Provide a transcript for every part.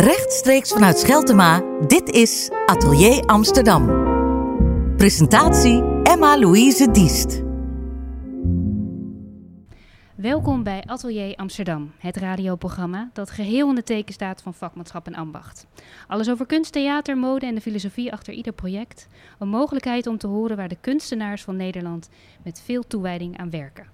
Rechtstreeks vanuit Scheltema, dit is Atelier Amsterdam. Presentatie Emma-Louise Diest. Welkom bij Atelier Amsterdam, het radioprogramma dat geheel in de teken staat van vakmanschap en ambacht. Alles over kunst, theater, mode en de filosofie achter ieder project. Een mogelijkheid om te horen waar de kunstenaars van Nederland met veel toewijding aan werken.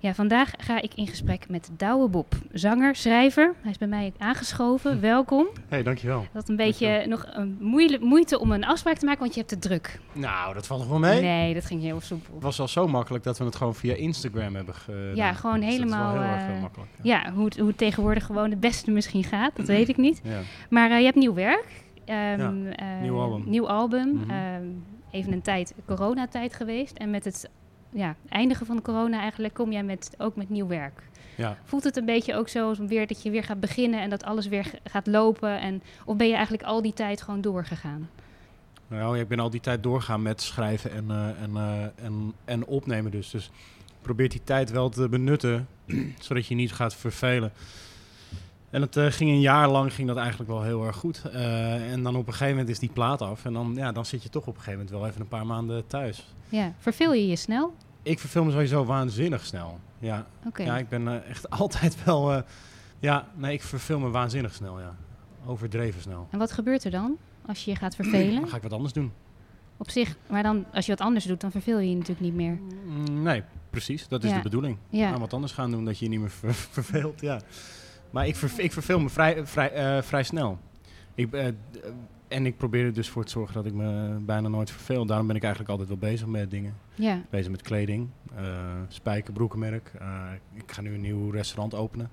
Ja, vandaag ga ik in gesprek met Douwe Bob, zanger, schrijver. Hij is bij mij aangeschoven. Welkom. Hey, dankjewel. Dat een beetje nog een moeite om een afspraak te maken, want je hebt het druk. Nou, dat valt nog wel mee. Nee, dat ging heel soepel. Het was al zo makkelijk dat we het gewoon via Instagram hebben gedaan. Ja, gewoon Dus helemaal, heel erg makkelijk. Ja, hoe het, hoe het tegenwoordig gewoon het beste misschien gaat, dat weet ik niet. Ja. Maar eh, je hebt nieuw werk. Ehm, Ja, eh, nieuw album. Nieuw album. Mhm. Ehm, even een tijd, coronatijd geweest. En met het ja, eindigen van corona eigenlijk kom jij met, ook met nieuw werk. ja. Voelt het een beetje ook zo als weer dat je weer gaat beginnen en dat alles weer gaat lopen? En, of ben je eigenlijk al die tijd gewoon doorgegaan? Nou, ik ben al die tijd doorgaan met schrijven en, eh, en, eh, en, en opnemen dus. Dus probeer die tijd wel te benutten, zodat je niet gaat vervelen. En het eh, ging een jaar lang ging dat eigenlijk wel heel erg goed. En dan op een gegeven moment is die plaat af. En dan, ja, dan zit je toch op een gegeven moment wel even een paar maanden thuis. Ja, verveel je je snel? Ik verveel me sowieso waanzinnig snel. Ja. Ja, ik ben eh, echt altijd wel. eh, ja, nee, ik verveel me waanzinnig snel, ja. Overdreven snel. En wat gebeurt er dan als je je gaat vervelen? Dan ga ik wat anders doen. Op zich, maar dan als je wat anders doet, dan verveel je je natuurlijk niet meer. Mm, nee, precies. Dat is Ja. de bedoeling. Ja. Nou, wat anders gaan doen dat je je niet meer ver- verveelt, ja. Maar ik, ver, ik verveel me vrij, vrij, eh, vrij snel. Ik, eh, en ik probeer er dus voor te zorgen dat ik me bijna nooit verveel. Daarom ben ik eigenlijk altijd wel bezig met dingen. Ja. Bezig met kleding, spijker, broekenmerk. Eh, ik ga nu een nieuw restaurant openen.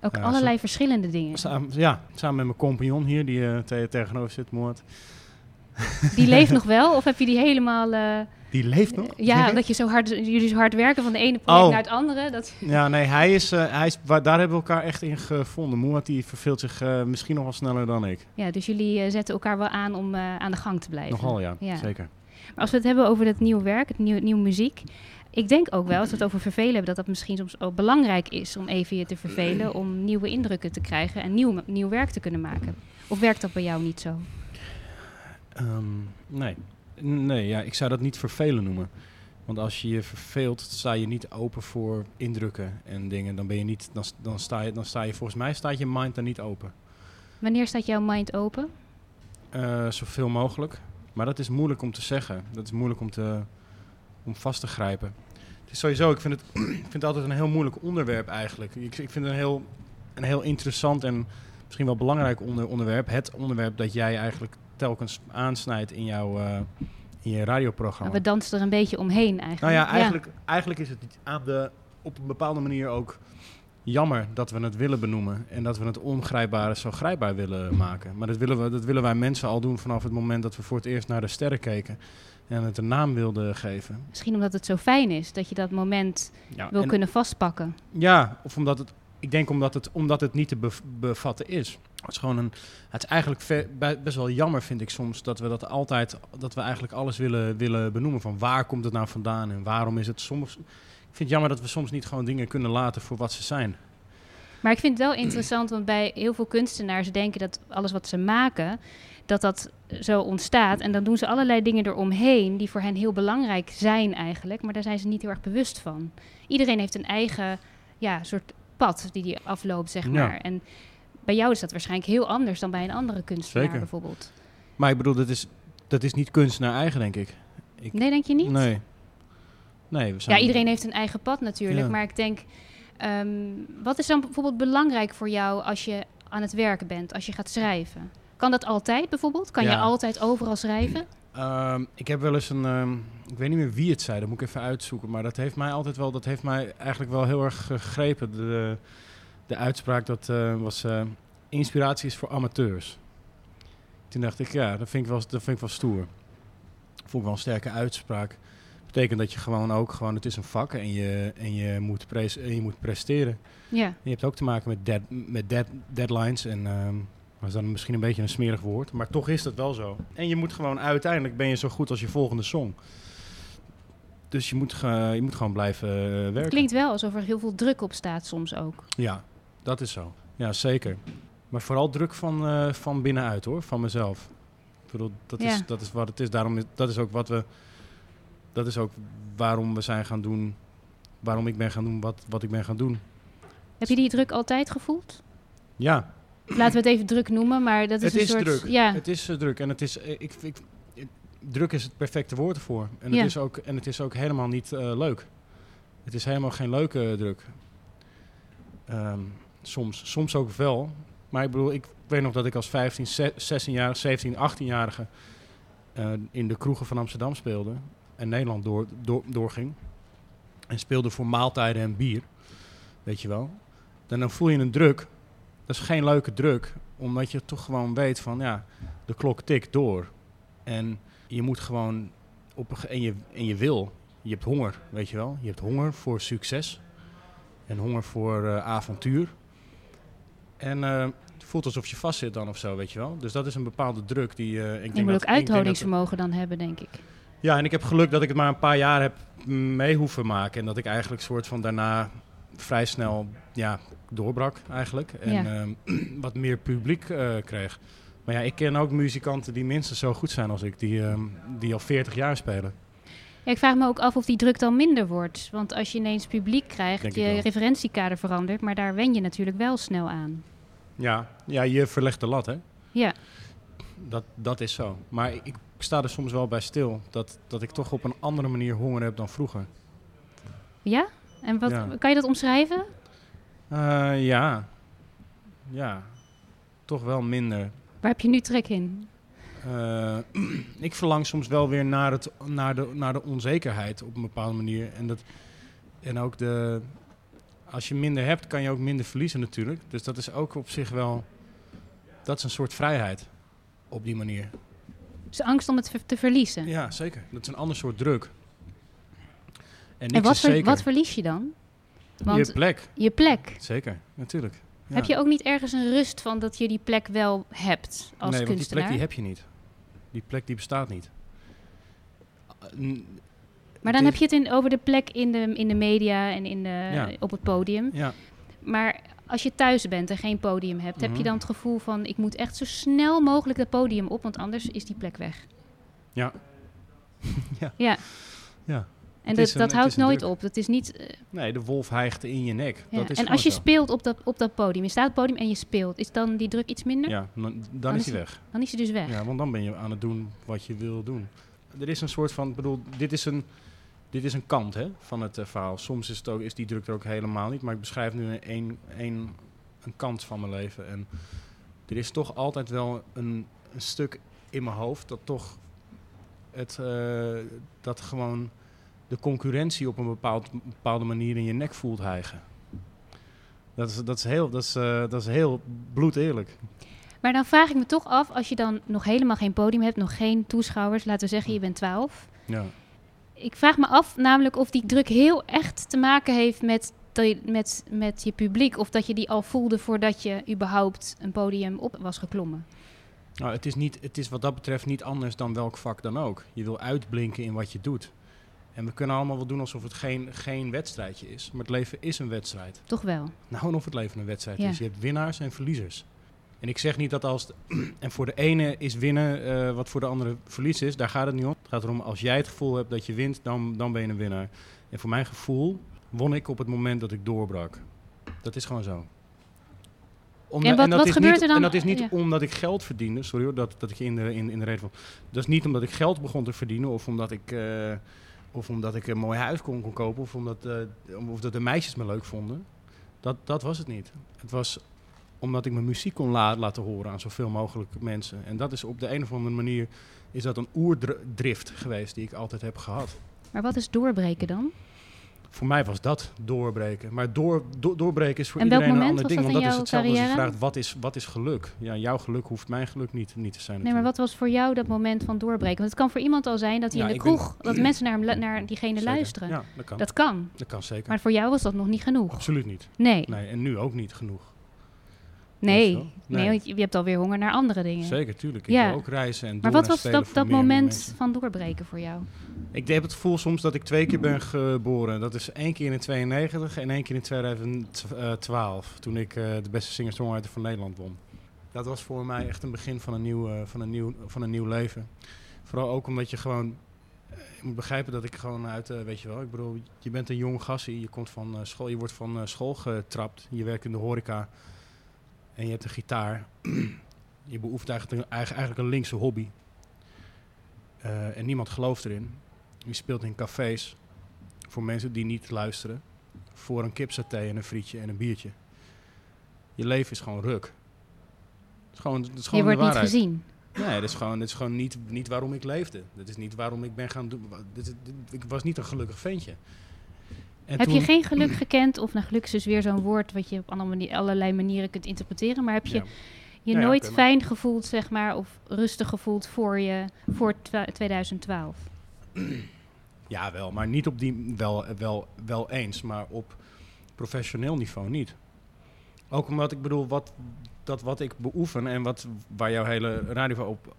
Ook allerlei verschillende dingen. Samen, ja, samen met mijn compagnon hier, die te- tegenover zit, Moord. Die leeft nog wel? Of heb je die helemaal... Die leeft nog? ja, omdat je zo hard, jullie zo hard werken van de ene project Oh. naar het andere. Dat, Ja, nee, hij is, eh, hij is, daar hebben we elkaar echt in gevonden. Moerd die verveelt zich eh, misschien nog wel sneller dan ik. ja, dus jullie eh, zetten elkaar wel aan om aan de gang te blijven. Nogal, ja, Ja. zeker. Maar als we het hebben over het nieuwe werk, het nieuwe, nieuwe muziek. Ik denk ook wel, als we het over vervelen hebben, dat dat misschien soms ook belangrijk is om even je te vervelen. Om nieuwe indrukken te krijgen en nieuw, nieuw werk te kunnen maken. Of werkt dat bij jou niet zo? Ehm, nee. Nee, ja, ik zou dat niet vervelen noemen. Want als je je verveelt, sta je niet open voor indrukken en dingen. Dan ben je niet, dan, dan, sta, je, dan sta je, volgens mij staat je mind dan niet open. Wanneer staat jouw mind open? Eh, zoveel mogelijk. Maar dat is moeilijk om te zeggen. Dat is moeilijk om, te, om vast te grijpen. Het is sowieso, ik vind het, ik vind het altijd een heel moeilijk onderwerp eigenlijk. Ik, ik vind het een heel, een heel interessant en misschien wel belangrijk onder, onderwerp. Het onderwerp dat jij eigenlijk telkens aansnijdt in, jouw, eh, in je radioprogramma. We dansen er een beetje omheen eigenlijk. Nou ja, eigenlijk, eigenlijk is het aan de, op een bepaalde manier ook jammer dat we het willen benoemen. En dat we het ongrijpbare zo grijpbaar willen maken. Maar dat willen, we, dat willen wij mensen al doen vanaf het moment dat we voor het eerst naar de sterren keken. En het een naam wilden geven. Misschien omdat het zo fijn is dat je dat moment Ja, wil en- kunnen vastpakken. ja of omdat het, ik denk omdat het, omdat het niet te bev- bevatten is. Het is gewoon een, het is eigenlijk best wel jammer vind ik soms dat we dat altijd, dat we eigenlijk alles willen, willen benoemen. Van waar komt het nou vandaan en waarom is het soms. Ik vind het jammer dat we soms niet gewoon dingen kunnen laten voor wat ze zijn. Maar ik vind het wel interessant, want bij heel veel kunstenaars denken dat alles wat ze maken, dat dat zo ontstaat. En dan doen ze allerlei dingen eromheen die voor hen heel belangrijk zijn eigenlijk, maar daar zijn ze niet heel erg bewust van. Iedereen heeft een eigen ja, soort pad die die afloopt, zeg Ja. maar. En bij jou is dat waarschijnlijk heel anders dan bij een andere kunstenaar Zeker. bijvoorbeeld. Maar ik bedoel, dat is, dat is niet kunst naar eigen, denk ik. Ik- Nee, denk je niet? Nee. Nee, we zijn... Ja, iedereen heeft een eigen pad natuurlijk. Ja. Maar ik denk, ehm, wat is dan bijvoorbeeld belangrijk voor jou als je aan het werken bent, als je gaat schrijven? Kan dat altijd bijvoorbeeld? Kan je altijd overal schrijven? Ehm, ik heb wel eens een, ehm, ik weet niet meer wie het zei, dat moet ik even uitzoeken. Maar dat heeft mij altijd wel, dat heeft mij eigenlijk wel heel erg gegrepen. De, de uitspraak dat eh, was, eh, inspiratie is voor amateurs. Toen dacht ik, ja, dat vind ik wel, dat vind ik wel stoer. Vond ik wel een sterke uitspraak. Betekent dat je gewoon ook, gewoon, het is een vak en je, en je, moet, pres, en je moet presteren. Ja. Je hebt ook te maken met, dead, met dead, deadlines en ehm, dat is dan misschien een beetje een smerig woord, maar toch is dat wel zo. En je moet gewoon uiteindelijk ben je zo goed als je volgende song. Dus je moet, je moet gewoon blijven eh, werken. Het klinkt wel alsof er heel veel druk op staat soms ook. Ja, dat is zo. Ja, zeker. Maar vooral druk van, eh, van binnenuit hoor, van mezelf. Ik bedoel, dat, Ja. is, dat is wat het is. Daarom is, dat is ook wat we. Dat is ook waarom we zijn gaan doen. Waarom ik ben gaan doen wat, wat ik ben gaan doen. Heb je die druk altijd gevoeld? Ja, Laten we het even druk noemen, maar dat is het een is soort... druk. Ja, Het is eh, druk. En het is. eh, ik, ik, druk is het perfecte woord ervoor. En, Ja. het, is ook, en het is ook helemaal niet eh, leuk. Het is helemaal geen leuke druk. Ehm, soms, soms ook wel. Maar ik bedoel, ik weet nog dat ik als 15, 16-jarige, 17, 18-jarige eh, in de kroegen van Amsterdam speelde. En Nederland door, door, doorging. En speelde voor maaltijden en bier. Weet je wel. Dan, dan voel je een druk. Dat is geen leuke druk. Omdat je toch gewoon weet van ja, de klok tikt door. En je moet gewoon op een en je, en je wil. Je hebt honger, weet je wel. Je hebt honger voor succes. En honger voor eh, avontuur. En eh, het voelt alsof je vastzit dan of zo, weet je wel. Dus dat is een bepaalde druk die... eh ik je denk moet dat- ook uithoudingsvermogen dan hebben, denk ik. ja, en ik heb geluk dat ik het maar een paar jaar heb mee hoeven maken. En dat ik eigenlijk soort van daarna vrij snel ja, doorbrak eigenlijk. En Ja. ehm, wat meer publiek eh, kreeg. Maar ja, ik ken ook muzikanten die minstens zo goed zijn als ik. Die, ehm, die al 40 jaar spelen. Ja, ik vraag me ook af of die druk dan minder wordt. Want als je ineens publiek krijgt, Denk je referentiekader verandert, maar daar wen je natuurlijk wel snel aan. Ja, ja je verlegt de lat hè. Ja, Dat, dat is zo. Maar ik sta er soms wel bij stil. Dat, dat ik toch op een andere manier honger heb dan vroeger. ja? En wat, Ja. kan je dat omschrijven? Eh, ja. Ja. Toch wel minder. Waar heb je nu trek in? Eh, ik verlang soms wel weer naar, het, naar, de, naar de onzekerheid op een bepaalde manier. En, dat, en ook de. Als je minder hebt, kan je ook minder verliezen natuurlijk. Dus dat is ook op zich wel. Dat is een soort vrijheid. Op die manier. Dus angst om het te verliezen. Ja, zeker. Dat is een ander soort druk. En, wat, ver- wat verlies je dan? Want je plek. je plek. Zeker, natuurlijk. Ja. Heb je ook niet ergens een rust van dat je die plek wel hebt als nee, want die kunstenaar? plek die heb je niet. Die plek die bestaat niet. Uh, maar dan heb je het in, over de plek in de, in de media en in de, Ja. op het podium. Ja, Maar als je thuis bent en geen podium hebt, heb je Mhm. dan het gevoel van ik moet echt zo snel mogelijk het podium op, want anders is die plek weg. ja. ja. Ja. Ja. En dat, een- dat houdt nooit druk. op. Dat is niet. eh, Nee, de wolf hijgt in je nek. ja. Dat is En als je zo. speelt op dat, op dat podium, je staat op het podium en je speelt, is dan die druk iets minder? Ja, dan, dan, is hij weg. Dan is hij dus weg. Ja, want dan ben je aan het doen wat je wil doen. Er is een soort van, ik bedoel, dit is een, dit is een kant hè, van het eh, verhaal. Soms is, het ook, is die druk er ook helemaal niet, maar ik beschrijf nu een, een, een, een kant van mijn leven. En er is toch altijd wel een, een stuk in mijn hoofd dat toch het, eh, dat gewoon de concurrentie op een bepaald, bepaalde manier in je nek voelt hijgen. Dat is, dat is heel, dat is, eh, dat is heel bloedeerlijk. Maar dan vraag ik me toch af, als je dan nog helemaal geen podium hebt, nog geen toeschouwers, laten we zeggen je bent 12. Ja. Ik vraag me af namelijk of die druk heel echt te maken heeft met, met, met je publiek. Of dat je die al voelde voordat je überhaupt een podium op was geklommen. Nou, het is, niet, het is wat dat betreft niet anders dan welk vak dan ook. Je wil uitblinken in wat je doet. En we kunnen allemaal wel doen alsof het geen, geen wedstrijdje is. Maar het leven is een wedstrijd. Toch wel. Nou, en of het leven een wedstrijd Ja. is. Je hebt winnaars en verliezers. En ik zeg niet dat als... en voor de ene is winnen eh, wat voor de andere verlies is. Daar gaat het niet om. Het gaat erom, als jij het gevoel hebt dat je wint, dan, dan ben je een winnaar. En voor mijn gevoel won ik op het moment dat ik doorbrak. Dat is gewoon zo. Omdat- En wat- dat wat is gebeurt niet, er dan? En dat is niet Ja. omdat ik geld verdiende. Sorry hoor, dat, dat ik in de, in, in de reden van... Dat is niet omdat ik geld begon te verdienen of omdat ik... eh, of omdat ik een mooi huis kon, kon kopen, of omdat, eh, of dat de meisjes me leuk vonden. Dat, dat was het niet. Het was omdat ik mijn muziek kon la- laten horen aan zoveel mogelijk mensen. En dat is op de een of andere manier is dat een oerdrift geweest die ik altijd heb gehad. Maar wat is doorbreken dan? Voor mij was dat doorbreken. Maar door, do- doorbreken is voor En iedereen een ander ding. Want dat is hetzelfde als je carrière? vraagt, wat is, wat is geluk? Ja, jouw geluk hoeft mijn geluk niet, niet te zijn Nee, maar wat was voor jou dat moment van doorbreken? Want het kan voor iemand al zijn dat hij Ja, in de ben- kroeg, dat mensen naar, hem, naar diegene Zeker. luisteren. Ja, dat kan. Dat kan. dat kan zeker. Maar voor jou was dat nog niet genoeg. Absoluut niet. Nee, Nee, en nu ook niet genoeg. Nee. Nee. Nee. want je je hebt alweer honger naar andere dingen. Zeker, tuurlijk. Ik Ja. wil ook reizen en Maar wat was dat, dat moment mensen. van doorbreken voor jou? Ik heb het gevoel soms dat ik twee keer ben geboren. Dat is één keer in 92 en één keer in 2012. Toen ik eh, de beste singer-songwriter van Nederland won. dat was voor mij echt een begin van een nieuw, eh, van een nieuw, van een nieuw leven. Vooral ook omdat je gewoon... eh, moet begrijpen dat ik gewoon uit, weet je wel, ik bedoel, je bent een jong gassie, je komt van school, je wordt van school getrapt, je werkt in de horeca en je hebt een gitaar. je beoefent eigenlijk, eigenlijk een linkse hobby. Eh, en niemand gelooft erin. Je speelt in cafés voor mensen die niet luisteren, voor een kipsaté en een frietje en een biertje. Je leven is gewoon ruk. Het is gewoon, het is Je gewoon wordt de niet gezien. Nee, dat is gewoon, dat is gewoon niet, niet waarom ik leefde. Dat is niet waarom ik ben gaan doen. Dit, is- dit- ik was niet een gelukkig ventje. En heb je geen geluk gekend? Of nou, geluk is dus weer zo'n woord wat je op allerlei manieren kunt interpreteren. Maar heb je Ja. je Ja, nooit fijn gevoeld, zeg maar, of rustig gevoeld voor je voor twa- 2012? Ja, wel, maar niet op die. Wel, wel, wel eens, maar op professioneel niveau niet. Ook omdat ik bedoel, wat, dat wat ik beoefen en wat, waar jouw hele radio op.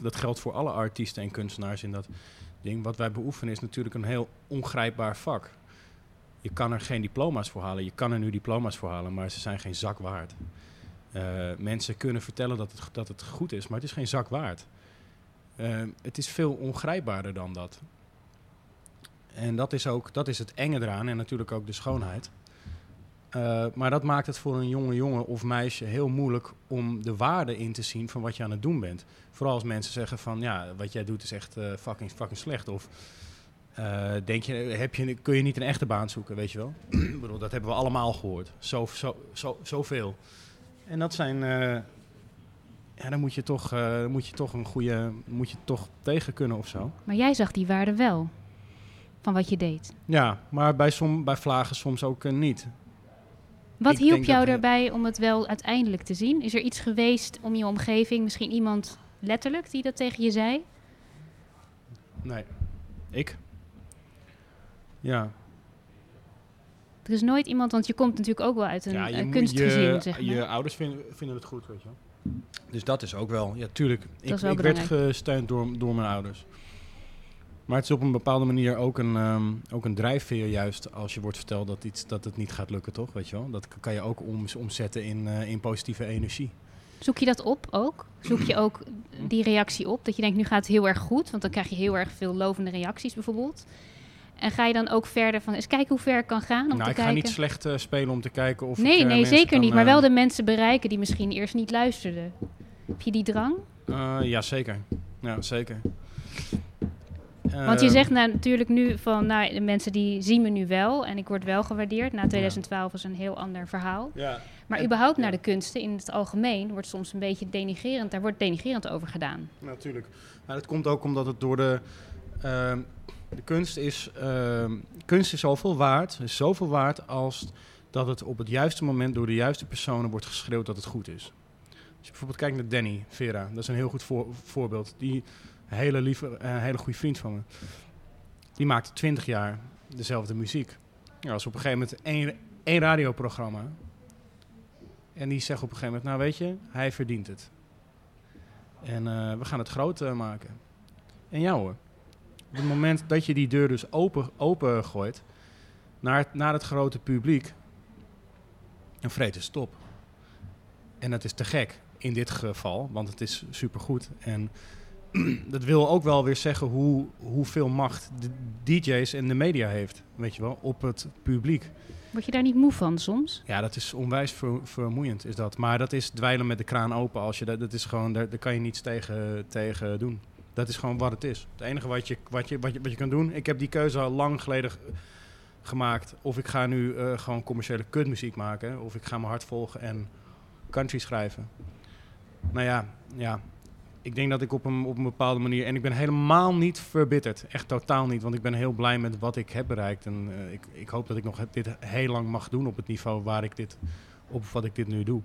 Dat geldt voor alle artiesten en kunstenaars in dat ding. Wat wij beoefenen is natuurlijk een heel ongrijpbaar vak. Je kan er geen diploma's voor halen. Je kan er nu diploma's voor halen, maar ze zijn geen zak waard. Eh, mensen kunnen vertellen dat het, dat het goed is, maar het is geen zak waard. Eh, het is veel ongrijpbaarder dan dat. En dat is ook dat is het enge eraan en natuurlijk ook de schoonheid. Eh, maar dat maakt het voor een jonge jongen of meisje heel moeilijk om de waarde in te zien van wat je aan het doen bent. Vooral als mensen zeggen van ja, wat jij doet is echt fucking, fucking slecht. Of eh, denk je, heb je, kun je niet een echte baan zoeken, weet je wel? Ik bedoel, dat hebben we allemaal gehoord. Zo, zo, zo, zoveel. En dat zijn. eh, ja, dan moet je toch, eh, moet je toch een goede. Moet je toch tegen kunnen of zo. Maar jij zag die waarde wel van wat je deed. Ja, maar bij, som, bij vlagen soms ook niet. Wat Ik hielp jou daarbij om het wel uiteindelijk te zien? Is er iets geweest om je omgeving, misschien iemand letterlijk die dat tegen je zei? Nee. Ik? Ja. Er is nooit iemand, want je komt natuurlijk ook wel uit een, ja een moet- kunstgezin, je, zeg maar. je ouders vinden, vinden het goed, weet je wel. Dus dat is ook wel, ja, tuurlijk. Ik, is wel ik werd gesteund door, door mijn ouders. Maar het is op een bepaalde manier ook een, ehm, ook een drijfveer juist als je wordt verteld dat, iets, dat het niet gaat lukken, toch? Weet je wel? Dat kan je ook om, omzetten in, eh, in positieve energie. Zoek je dat op ook? Zoek je ook die reactie op? Dat je denkt, nu gaat het heel erg goed, want dan krijg je heel erg veel lovende reacties bijvoorbeeld. En ga je dan ook verder van, eens kijken hoe ver ik kan gaan om nou, te ik kijken? ga niet slecht eh, spelen om te kijken of nee, ik, eh, nee, zeker kan, niet. Maar eh, wel de mensen bereiken die misschien eerst niet luisterden. Heb je die drang? ja, zeker. Ja, zeker. Want je Ehm, zegt nou, natuurlijk nu van, nou, de mensen die zien me nu wel en ik word wel gewaardeerd. Na 2012 is een heel ander verhaal. Ja, Maar überhaupt naar de kunsten in het algemeen wordt soms een beetje denigerend. Daar wordt denigerend over gedaan. natuurlijk. Maar dat komt ook omdat het door de... ehm, de kunst is... ehm, kunst is zoveel waard, is zoveel waard als dat het op het juiste moment door de juiste personen wordt geschreeuwd dat het goed is. Als je bijvoorbeeld kijkt naar Danny Vera, dat is een heel goed voor- voorbeeld. Die hele lieve, hele goede vriend van me. Die maakte 20 jaar dezelfde muziek. Als op een gegeven moment één, radioprogramma. En die zegt op een gegeven moment, nou weet je, hij verdient het. En eh, we gaan het groot maken. En ja hoor, op het moment dat je die deur dus open, open gooit naar, het- naar het grote publiek, vreet het stop. En dat is te gek in dit geval, want het is supergoed. En dat wil ook wel weer zeggen hoe, hoeveel macht de DJ's en de media heeft, weet je wel, op het publiek. Word je daar niet moe van soms? Ja, dat is onwijs ver- vermoeiend, is dat. Maar dat is dweilen met de kraan open. Als je dat, dat is gewoon, daar, daar kan je niets tegen, tegen doen. Dat is gewoon wat het is. Het enige wat je, wat, je, wat, je, wat je kan doen... Ik heb die keuze al lang geleden g- gemaakt. Of ik ga nu eh, gewoon commerciële kutmuziek maken. Of ik ga mijn hart volgen en country schrijven. Nou ja, ja. Ik denk dat ik op een, op een bepaalde manier... En ik ben helemaal niet verbitterd. Echt totaal niet. Want ik ben heel blij met wat ik heb bereikt. En eh, ik, ik hoop dat ik nog dit heel lang mag doen op het niveau waar ik dit... Op wat ik dit nu doe.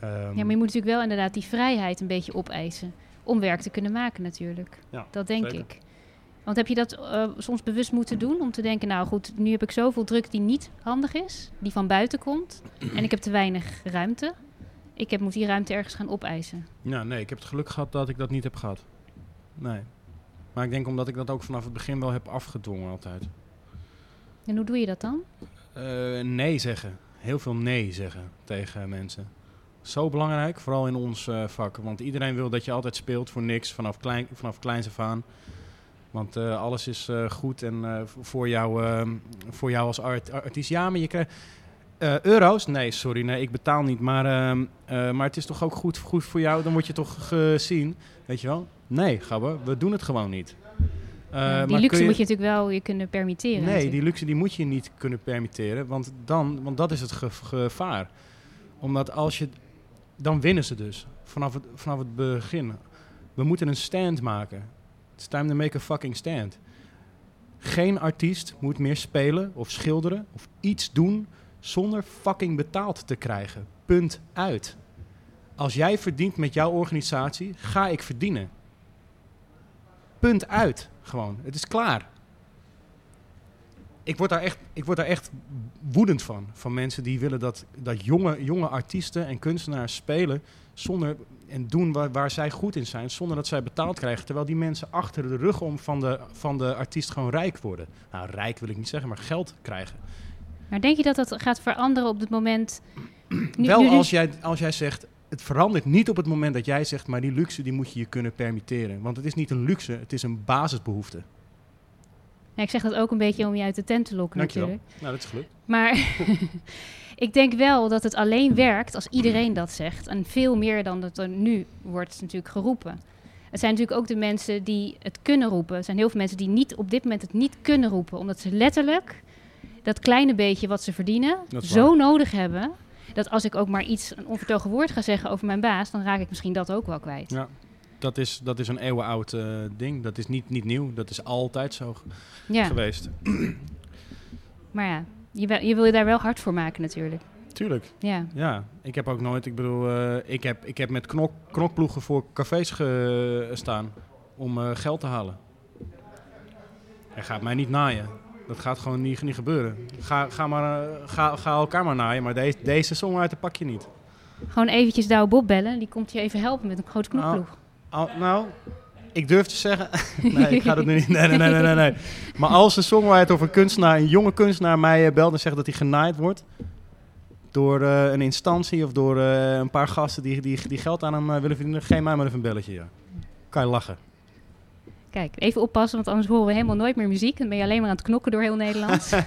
Ja, maar je moet natuurlijk wel inderdaad die vrijheid een beetje opeisen. Om werk te kunnen maken natuurlijk. Ja, dat denk zeker. ik. Want heb je dat eh, soms bewust moeten doen? Om te denken, nou goed, nu heb ik zoveel druk die niet handig is. Die van buiten komt. en ik heb te weinig ruimte. Ik heb, moet die ruimte ergens gaan opeisen. Ja, nee, ik heb het geluk gehad dat ik dat niet heb gehad. Nee. Maar ik denk omdat ik dat ook vanaf het begin wel heb afgedwongen altijd. En hoe doe je dat dan? Eh, nee zeggen. Heel veel nee zeggen tegen mensen. Zo belangrijk, vooral in ons eh, vak. Want iedereen wil dat je altijd speelt voor niks, vanaf, klein, vanaf kleins af aan. Want eh, alles is eh, goed en voor, jou, ehm, voor jou als art- artiest. Ja, maar je krijgt... euro's? Nee, sorry, nee, ik betaal niet. Maar, ehm, eh, maar het is toch ook goed, goed voor jou? Dan word je toch gezien, weet je wel? Nee, Gabber, we doen het gewoon niet. Die luxe moet je natuurlijk wel je kunnen permitteren. Nee, natuurlijk. die luxe die moet je niet kunnen permitteren, want, dan, want dat is het ge- gevaar. Omdat als je... Dan winnen ze dus, vanaf het, vanaf het begin. We moeten een stand maken. It's time to make a fucking stand. Geen artiest moet meer spelen of schilderen of iets doen zonder fucking betaald te krijgen. Punt uit. Als jij verdient met jouw organisatie, ga ik verdienen. Punt uit. Gewoon. Het is klaar ik word daar echt, ik word daar echt woedend van. Van mensen die willen dat, dat jonge, jonge artiesten en kunstenaars spelen zonder, en doen waar, waar zij goed in zijn, zonder dat zij betaald krijgen. Terwijl die mensen achter de rug om van de, van de artiest gewoon rijk worden. Nou, rijk wil ik niet zeggen, maar geld krijgen. Maar denk je dat dat gaat veranderen op het moment... Nu, Wel nu- nu- als jij, als jij zegt, het verandert niet op het moment dat jij zegt, maar die luxe die moet je je kunnen permitteren. Want het is niet een luxe, het is een basisbehoefte. Ja, ik zeg dat ook een beetje om je uit de tent te lokken Dankjewel. natuurlijk. Nou, dat is gelukt. Maar ik denk wel dat het alleen werkt als iedereen dat zegt. En veel meer dan dat er nu wordt natuurlijk geroepen. Het zijn natuurlijk ook de mensen die het kunnen roepen. Er zijn heel veel mensen die niet, op dit moment het niet kunnen roepen. Omdat ze letterlijk dat kleine beetje wat ze verdienen zo nodig hebben. Dat als ik ook maar iets, een onvertogen woord ga zeggen over mijn baas, dan raak ik misschien dat ook wel kwijt. Ja. Dat is, dat is een eeuwenoud eh, ding. Dat is niet, niet nieuw. Dat is altijd zo Ja, geweest. maar ja, je, wil- je wil je daar wel hard voor maken natuurlijk. Tuurlijk. Ja. Ja, ik heb ook nooit, ik bedoel, eh, ik, heb, ik heb met knok, knokploegen voor cafés gestaan om eh, geld te halen. Hij gaat mij niet naaien. Dat gaat gewoon niet, niet gebeuren. Ga, ga, maar, ga, ga elkaar maar naaien, maar deze, deze song uit de pak je niet. Gewoon eventjes Douwe Bob bellen. Die komt je even helpen met een grote Nou, knopploeg. Al- nou, ik durf te zeggen... nee, ik ga dat nu niet... Nee, nee, nee, nee, nee. Maar als een songwriter of een kunstenaar, een jonge kunstenaar mij eh, belt en zegt dat hij genaaid wordt... door eh, een instantie of door eh, een paar gasten die, die, die geld aan hem willen verdienen... geef mij maar even een belletje, ja. Kan je lachen. Kijk, even oppassen, want anders horen we helemaal nooit meer muziek. Dan ben je alleen maar aan het knokken door heel Nederland.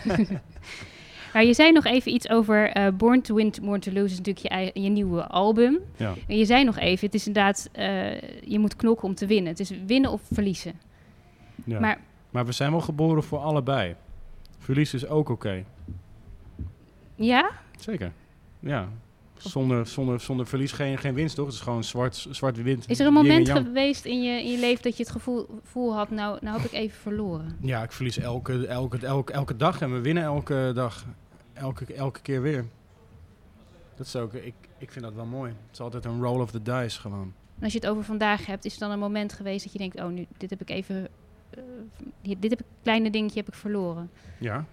maar je zei nog even iets over eh, Born to Win, Born to Lose is natuurlijk je, je nieuwe album. Ja. En je zei nog even, het is inderdaad, eh, je moet knokken om te winnen. Het is winnen of verliezen. Ja. Maar Maar we zijn wel geboren voor allebei. Verlies is ook oké. ja, Zeker. Ja. Zonder, zonder, zonder verlies geen, geen winst, toch? Het is gewoon zwart, zwart wint. is er een moment geweest in je, in je leven dat je het gevoel, gevoel had, nou, nou heb ik even verloren. Ja, ik verlies elke, elke, elke, elke dag en we winnen elke dag. Elke, elke keer weer. Dat is ook, ik, ik vind dat wel mooi. Het is altijd een roll of the dice gewoon. En als je het over vandaag hebt, is er dan een moment geweest dat je denkt, oh, nu, dit heb ik even, hier- dit heb ik, kleine dingetje heb ik verloren. Ja.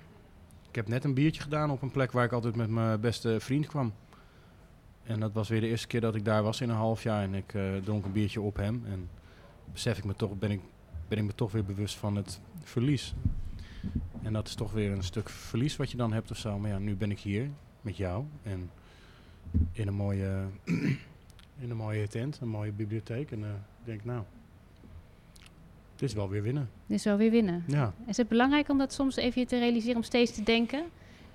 Ik heb net een biertje gedaan op een plek waar ik altijd met mijn beste vriend kwam. En dat was weer de eerste keer dat ik daar was in een half jaar. En ik eh, dronk een biertje op hem. En besef ik me toch, ben ik, ben ik me toch weer bewust van het verlies. En dat is toch weer een stuk verlies wat je dan hebt of zo. Maar ja, nu ben ik hier met jou. En in een mooie, in een mooie tent, een mooie bibliotheek. En eh, ik denk, nou, het is wel weer winnen. Dus zo weer winnen. Ja. Is het belangrijk om dat soms even te realiseren, om steeds te denken?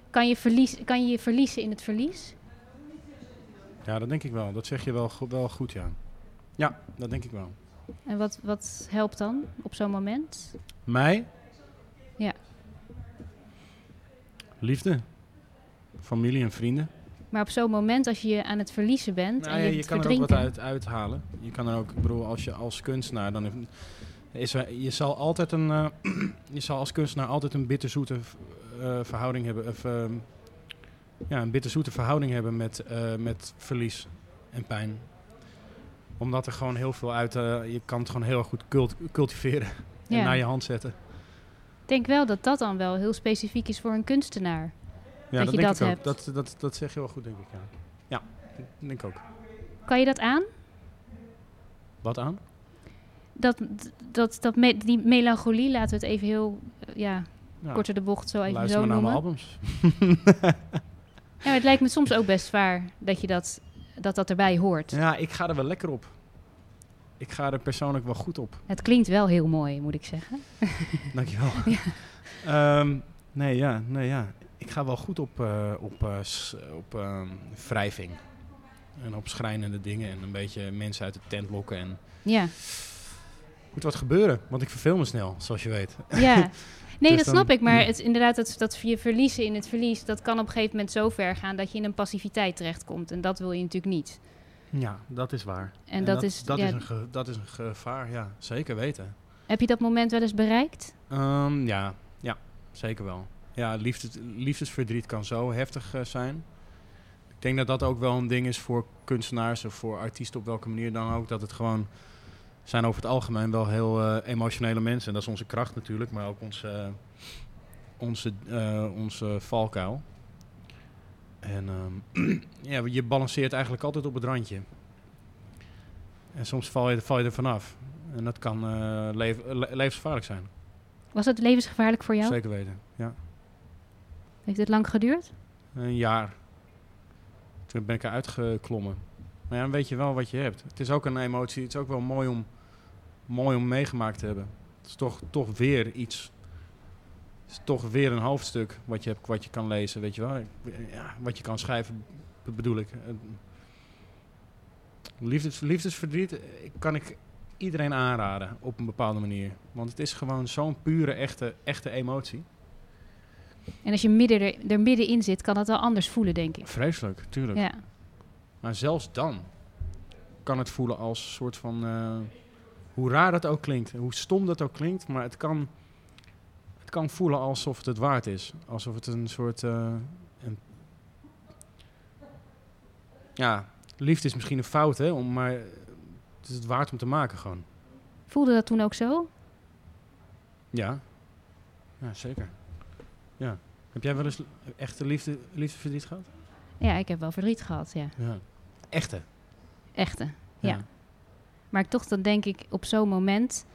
Kan je, verlies, kan je je verliezen in het verlies? Ja, dat denk ik wel. Dat zeg je wel, wel goed, ja. Ja, dat denk ik wel. En wat, wat helpt dan op zo'n moment? Mij? Ja. Liefde. Familie en vrienden. Maar op zo'n moment, als je je aan het verliezen bent Nou en ja, je, je het kan er ook wat uit uithalen. Je kan er ook, ik bedoel, als je als kunstenaar dan is er, je zal altijd een, eh, je zal als kunstenaar altijd een bitterzoete eh, verhouding hebben, of ehm, ja, een bitterzoete verhouding hebben met, eh, met verlies en pijn. Omdat er gewoon heel veel uit, je kan het gewoon heel goed cult- cultiveren en Ja. naar je hand zetten. Ik denk wel dat dat dan wel heel specifiek is voor een kunstenaar. Ja, Dat dat, je denk dat ik ook. hebt. Dat, dat, dat zeg je wel goed, denk ik. Ja, ja denk ik ook. Kan je dat aan? Wat aan? Dat, dat, dat me- die melancholie, laten we het even heel eh, ja, Ja, korter de bocht zo even luister zo maar naar mijn albums. Ja, het lijkt me soms ook best zwaar dat je dat dat dat erbij hoort. Ja, ik ga er wel lekker op. Ik ga er persoonlijk wel goed op. Het klinkt wel heel mooi, moet ik zeggen. Dankjewel. Ehm, nee, ja, nee, ja. Ik ga wel goed op, eh, op, eh, op ehm, wrijving. En op schrijnende dingen. En een beetje mensen uit de tent lokken. En Ja, moet wat gebeuren. Want ik verveel me snel, zoals je weet. ja. Nee, Dus dat dan- snap ik. Maar het, inderdaad, dat, dat je verliezen in het verlies... dat kan op een gegeven moment zo ver gaan... dat je in een passiviteit terechtkomt. En dat wil je natuurlijk niet. Ja, dat is waar. En, dat, is... dat, ja, is een ge- dat is een gevaar, ja. Zeker weten. Heb je dat moment wel eens bereikt? Ehm, ja, ja, zeker wel. Ja, liefdes, liefdesverdriet kan zo heftig eh, zijn. Ik denk dat dat ook wel een ding is voor kunstenaars of voor artiesten op welke manier dan ook. Dat het gewoon zijn over het algemeen wel heel eh, emotionele mensen. En dat is onze kracht natuurlijk, maar ook onze, onze, eh, onze valkuil. En ehm, ja, je balanceert eigenlijk altijd op het randje. En soms val je, val je er vanaf. En dat kan eh, lev- le- levensgevaarlijk zijn. Was het levensgevaarlijk voor jou? Zeker weten, ja. Heeft het lang geduurd? Een jaar. Toen ben ik eruit geklommen. Maar ja, dan weet je wel wat je hebt. Het is ook een emotie. Het is ook wel mooi om, mooi om meegemaakt te hebben. Het is toch, toch weer iets. Het is toch weer een hoofdstuk wat je, hebt, wat je kan lezen, weet je wel. Ja, wat je kan schrijven, be- bedoel ik. Eh, Liefdes, liefdesverdriet eh, kan ik iedereen aanraden op een bepaalde manier. Want het is gewoon zo'n pure, echte, echte emotie. En als je midden er, er middenin zit, kan dat wel anders voelen, denk ik. Vreselijk, tuurlijk. Ja. Maar zelfs dan kan het voelen als een soort van... eh, hoe raar dat ook klinkt, hoe stom dat ook klinkt... maar het kan, het kan voelen alsof het het waard is. Alsof het een soort... eh, een ja, liefde is misschien een fout, hè? Om, maar het is het waard om te maken gewoon. Voelde dat toen ook zo? Ja, ja zeker. Ja. Heb jij wel eens echte liefde, liefdeverdriet gehad? Ja, ik heb wel verdriet gehad, ja. Ja. Echte? Echte, ja. Maar ik toch dan denk ik, op zo'n moment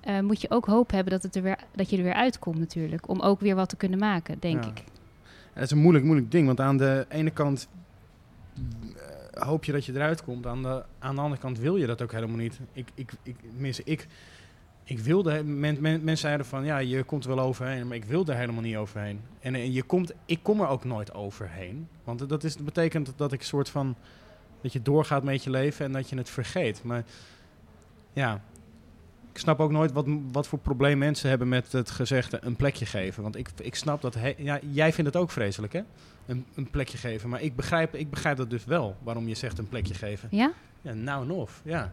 eh, moet je ook hoop hebben dat, het er weer, dat je er weer uitkomt natuurlijk. Om ook weer wat te kunnen maken, denk Ja. ik. Het is een moeilijk, moeilijk ding, want aan de ene kant eh, hoop je dat je eruit komt, aan de, aan de andere kant wil je dat ook helemaal niet. Ik, ik, ik, tenminste, ik, ik wilde, men, men, mensen zeiden van ja, je komt er wel overheen, maar ik wilde er helemaal niet overheen. En, eh, je komt, ik kom er ook nooit overheen, want dat, is, dat betekent dat ik een soort van, dat je doorgaat met je leven en dat je het vergeet. Maar ja, ik snap ook nooit wat, wat voor probleem mensen hebben met het gezegde een plekje geven. Want ik, ik snap dat... he- ja, jij vindt het ook vreselijk, hè? Een, een plekje geven. Maar ik begrijp, ik begrijp dat dus wel, waarom je zegt een plekje geven. Ja? Ja, nou en of, ja.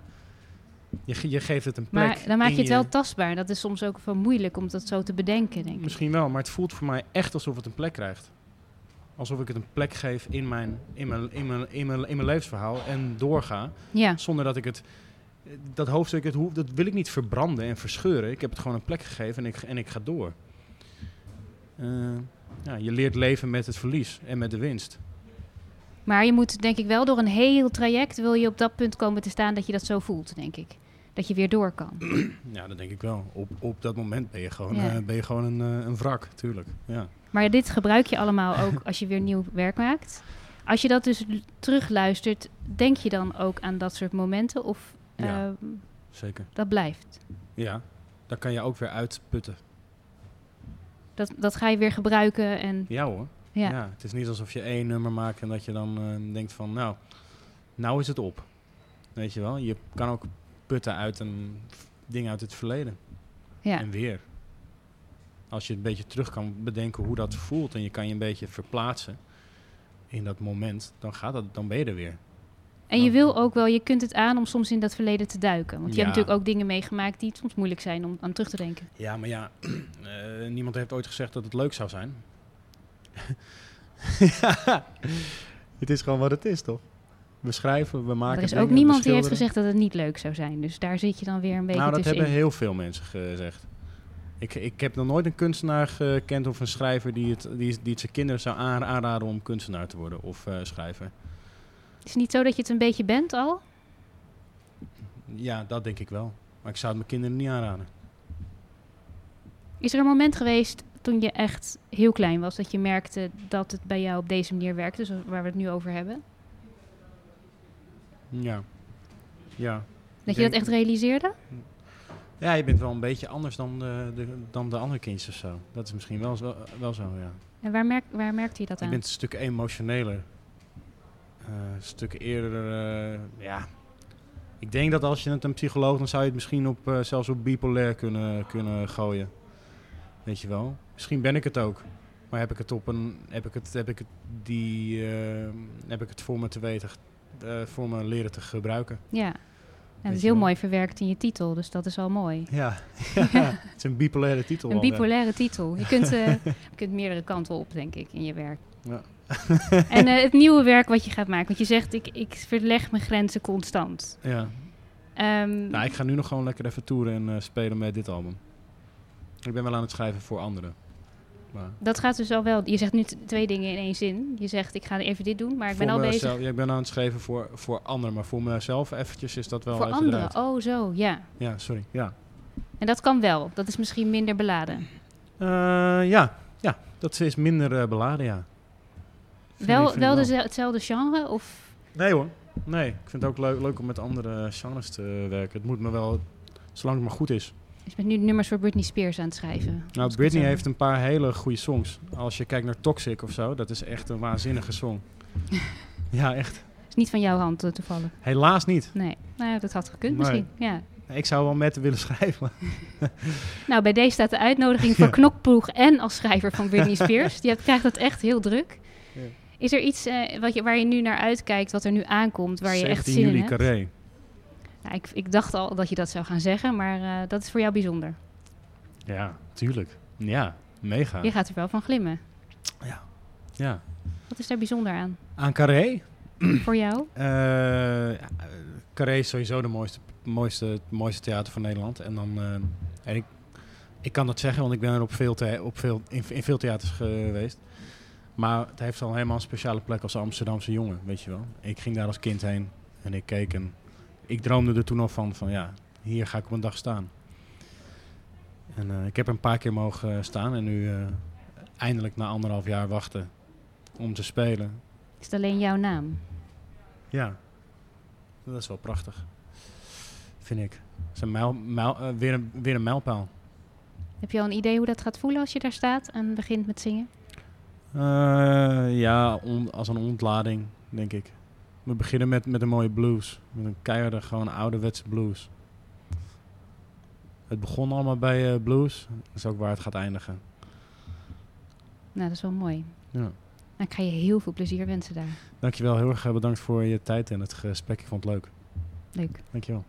Je, je geeft het een plek. Maar dan maak je het wel tastbaar. Dat is soms ook wel moeilijk om dat zo te bedenken, denk ik. Misschien wel, maar het voelt voor mij echt alsof het een plek krijgt. Alsof ik het een plek geef in mijn, in mijn, in mijn, in mijn, in mijn levensverhaal en doorga. Ja, Zonder dat ik het. Dat hoofdstuk, het hoef, dat wil ik niet verbranden en verscheuren. Ik heb het gewoon een plek gegeven en ik, en ik ga door. Eh, ja, je leert leven met het verlies en met de winst. maar je moet denk ik wel door een heel traject... wil je op dat punt komen te staan dat je dat zo voelt, denk ik. Dat je weer door kan. Ja, dat denk ik wel. Op, op dat moment ben je gewoon, Ja. eh, ben je gewoon een, eh, een wrak, tuurlijk. Ja. Maar dit gebruik je allemaal ook als je weer nieuw werk maakt. Als je dat dus terugluistert, denk je dan ook aan dat soort momenten? Of Ja. ehm, Zeker. dat blijft? Ja, daar kan je ook weer uitputten. Dat, dat ga je weer gebruiken en Ja hoor. ja. Ja. het is niet alsof je één nummer maakt en dat je dan eh, denkt van, nou, nou is het op. Weet je wel, je kan ook putten uit een ding uit het verleden. ja. En weer. Als je een beetje terug kan bedenken hoe dat voelt en je kan je een beetje verplaatsen in dat moment, dan, gaat dat, dan ben je er weer. En je wil ook wel, je kunt het aan om soms in dat verleden te duiken. Want je Ja. hebt natuurlijk ook dingen meegemaakt die soms moeilijk zijn om aan terug te denken. Ja, maar ja, eh, niemand heeft ooit gezegd dat het leuk zou zijn. ja, het is gewoon wat het is, toch? We schrijven, we maken er is dingen, ook niemand die heeft gezegd dat het niet leuk zou zijn. Dus daar zit je dan weer een beetje Nou, dat tussenin. hebben heel veel mensen gezegd. Ik, ik heb nog nooit een kunstenaar gekend of een schrijver die het, die, die het zijn kinderen zou aan- aanraden om kunstenaar te worden of eh, schrijver. Het is niet zo dat je het een beetje bent al? Ja, dat denk ik wel. Maar ik zou het mijn kinderen niet aanraden. Is er een moment geweest toen je echt heel klein was, dat je merkte dat het bij jou op deze manier werkte, zoals waar we het nu over hebben? Ja. Ja. Dat je dat echt realiseerde? Ja, je bent wel een beetje anders dan de, de, dan de andere kindjes of zo. Dat is misschien wel, zo- wel zo, ja. En waar, merk, waar merkte je dat Je aan? bent een stuk emotioneler. Eh, een stuk eerder, eh, ja. Ik denk dat als je het een psycholoog, dan zou je het misschien op, eh, zelfs op bipolair kunnen, kunnen gooien. Weet je wel. Misschien ben ik het ook. Maar heb ik het op een, heb ik het, heb ik het, die, heb ik het voor me te weten, voor me leren te gebruiken. Ja. En dat is heel wel. mooi verwerkt in je titel, dus dat is al mooi. Ja, het is een bipolaire titel. Een ja. bipolaire titel. Je kunt, je kunt meerdere kanten op, denk ik, in je werk. Ja. En eh, het nieuwe werk wat je gaat maken, want je zegt, ik, ik verleg mijn grenzen constant. Ja. Ehm, Nou, ik ga nu nog gewoon lekker even toeren en eh, spelen met dit album. Ik ben wel aan het schrijven voor anderen. Maar Dat gaat dus al wel. Je zegt nu twee dingen in één zin. Je zegt, ik ga even dit doen, maar ik ben al bezig Ja, ik ben aan het schrijven voor, voor anderen, maar voor mezelf eventjes is dat wel voor even anderen. eruit. Oh, zo, ja. Ja, sorry. Ja, En dat kan wel. Dat is misschien minder beladen. Eh, ja. ja, dat is minder beladen, ja. Wel wel hetzelfde genre? Of Nee hoor. Nee, ik vind het ook leuk, leuk om met andere genres te werken. Het moet me wel, zolang het maar goed is. je bent nu nummers voor Britney Spears aan het schrijven? Nou, Britney heeft een paar hele goede songs. Als je kijkt naar Toxic of zo, dat is echt een waanzinnige song. ja, echt. Is niet van jouw hand eh, toevallig. Helaas niet. Nee, nou, ja, dat had gekund Nee. misschien. Ja. Ik zou wel met willen schrijven. Nou, bij deze staat de uitnodiging voor Ja. Knokploeg en als schrijver van Britney Spears. Je hebt- krijgt het echt heel druk. Ja. Is er iets eh, wat je, waar je nu naar uitkijkt, wat er nu aankomt, waar je echt 17 zin in juli, hebt? Carré. Nou, ik, ik dacht al dat je dat zou gaan zeggen, maar eh, dat is voor jou bijzonder. Ja, tuurlijk. Ja, mega. Je gaat er wel van glimmen. Ja. Wat is daar bijzonder aan? Aan Carré? voor jou? Ja, eh, Carré is sowieso de mooiste, mooiste, het mooiste theater van Nederland. En dan, en ik, ik kan dat zeggen, want ik ben er op veel op veel, in, in veel theaters geweest. Maar het heeft al helemaal een speciale plek als Amsterdamse jongen, weet je wel. Ik ging daar als kind heen en ik keek en ik droomde er toen al van, van ja, hier ga ik op een dag staan. En eh, ik heb een paar keer mogen staan en nu eh, eindelijk na anderhalf jaar wachten om te spelen, Is het alleen jouw naam? ja, dat is wel prachtig. Vind ik. Het is een mijl, mijl- eh, weer, een, weer een mijlpaal. Heb je al een idee hoe dat gaat voelen als je daar staat en begint met zingen? Eh, ja, on- als een ontlading, denk ik. We beginnen met, met een mooie blues. Met een keiharde, gewoon ouderwetse blues. Het begon allemaal bij eh, blues. Dat is ook waar het gaat eindigen. Nou, dat is wel mooi. Ja. Nou, ik ga je heel veel plezier wensen daar. Dankjewel, heel erg eh, bedankt voor je tijd en het gesprek. Ik vond het leuk. Leuk. Dankjewel.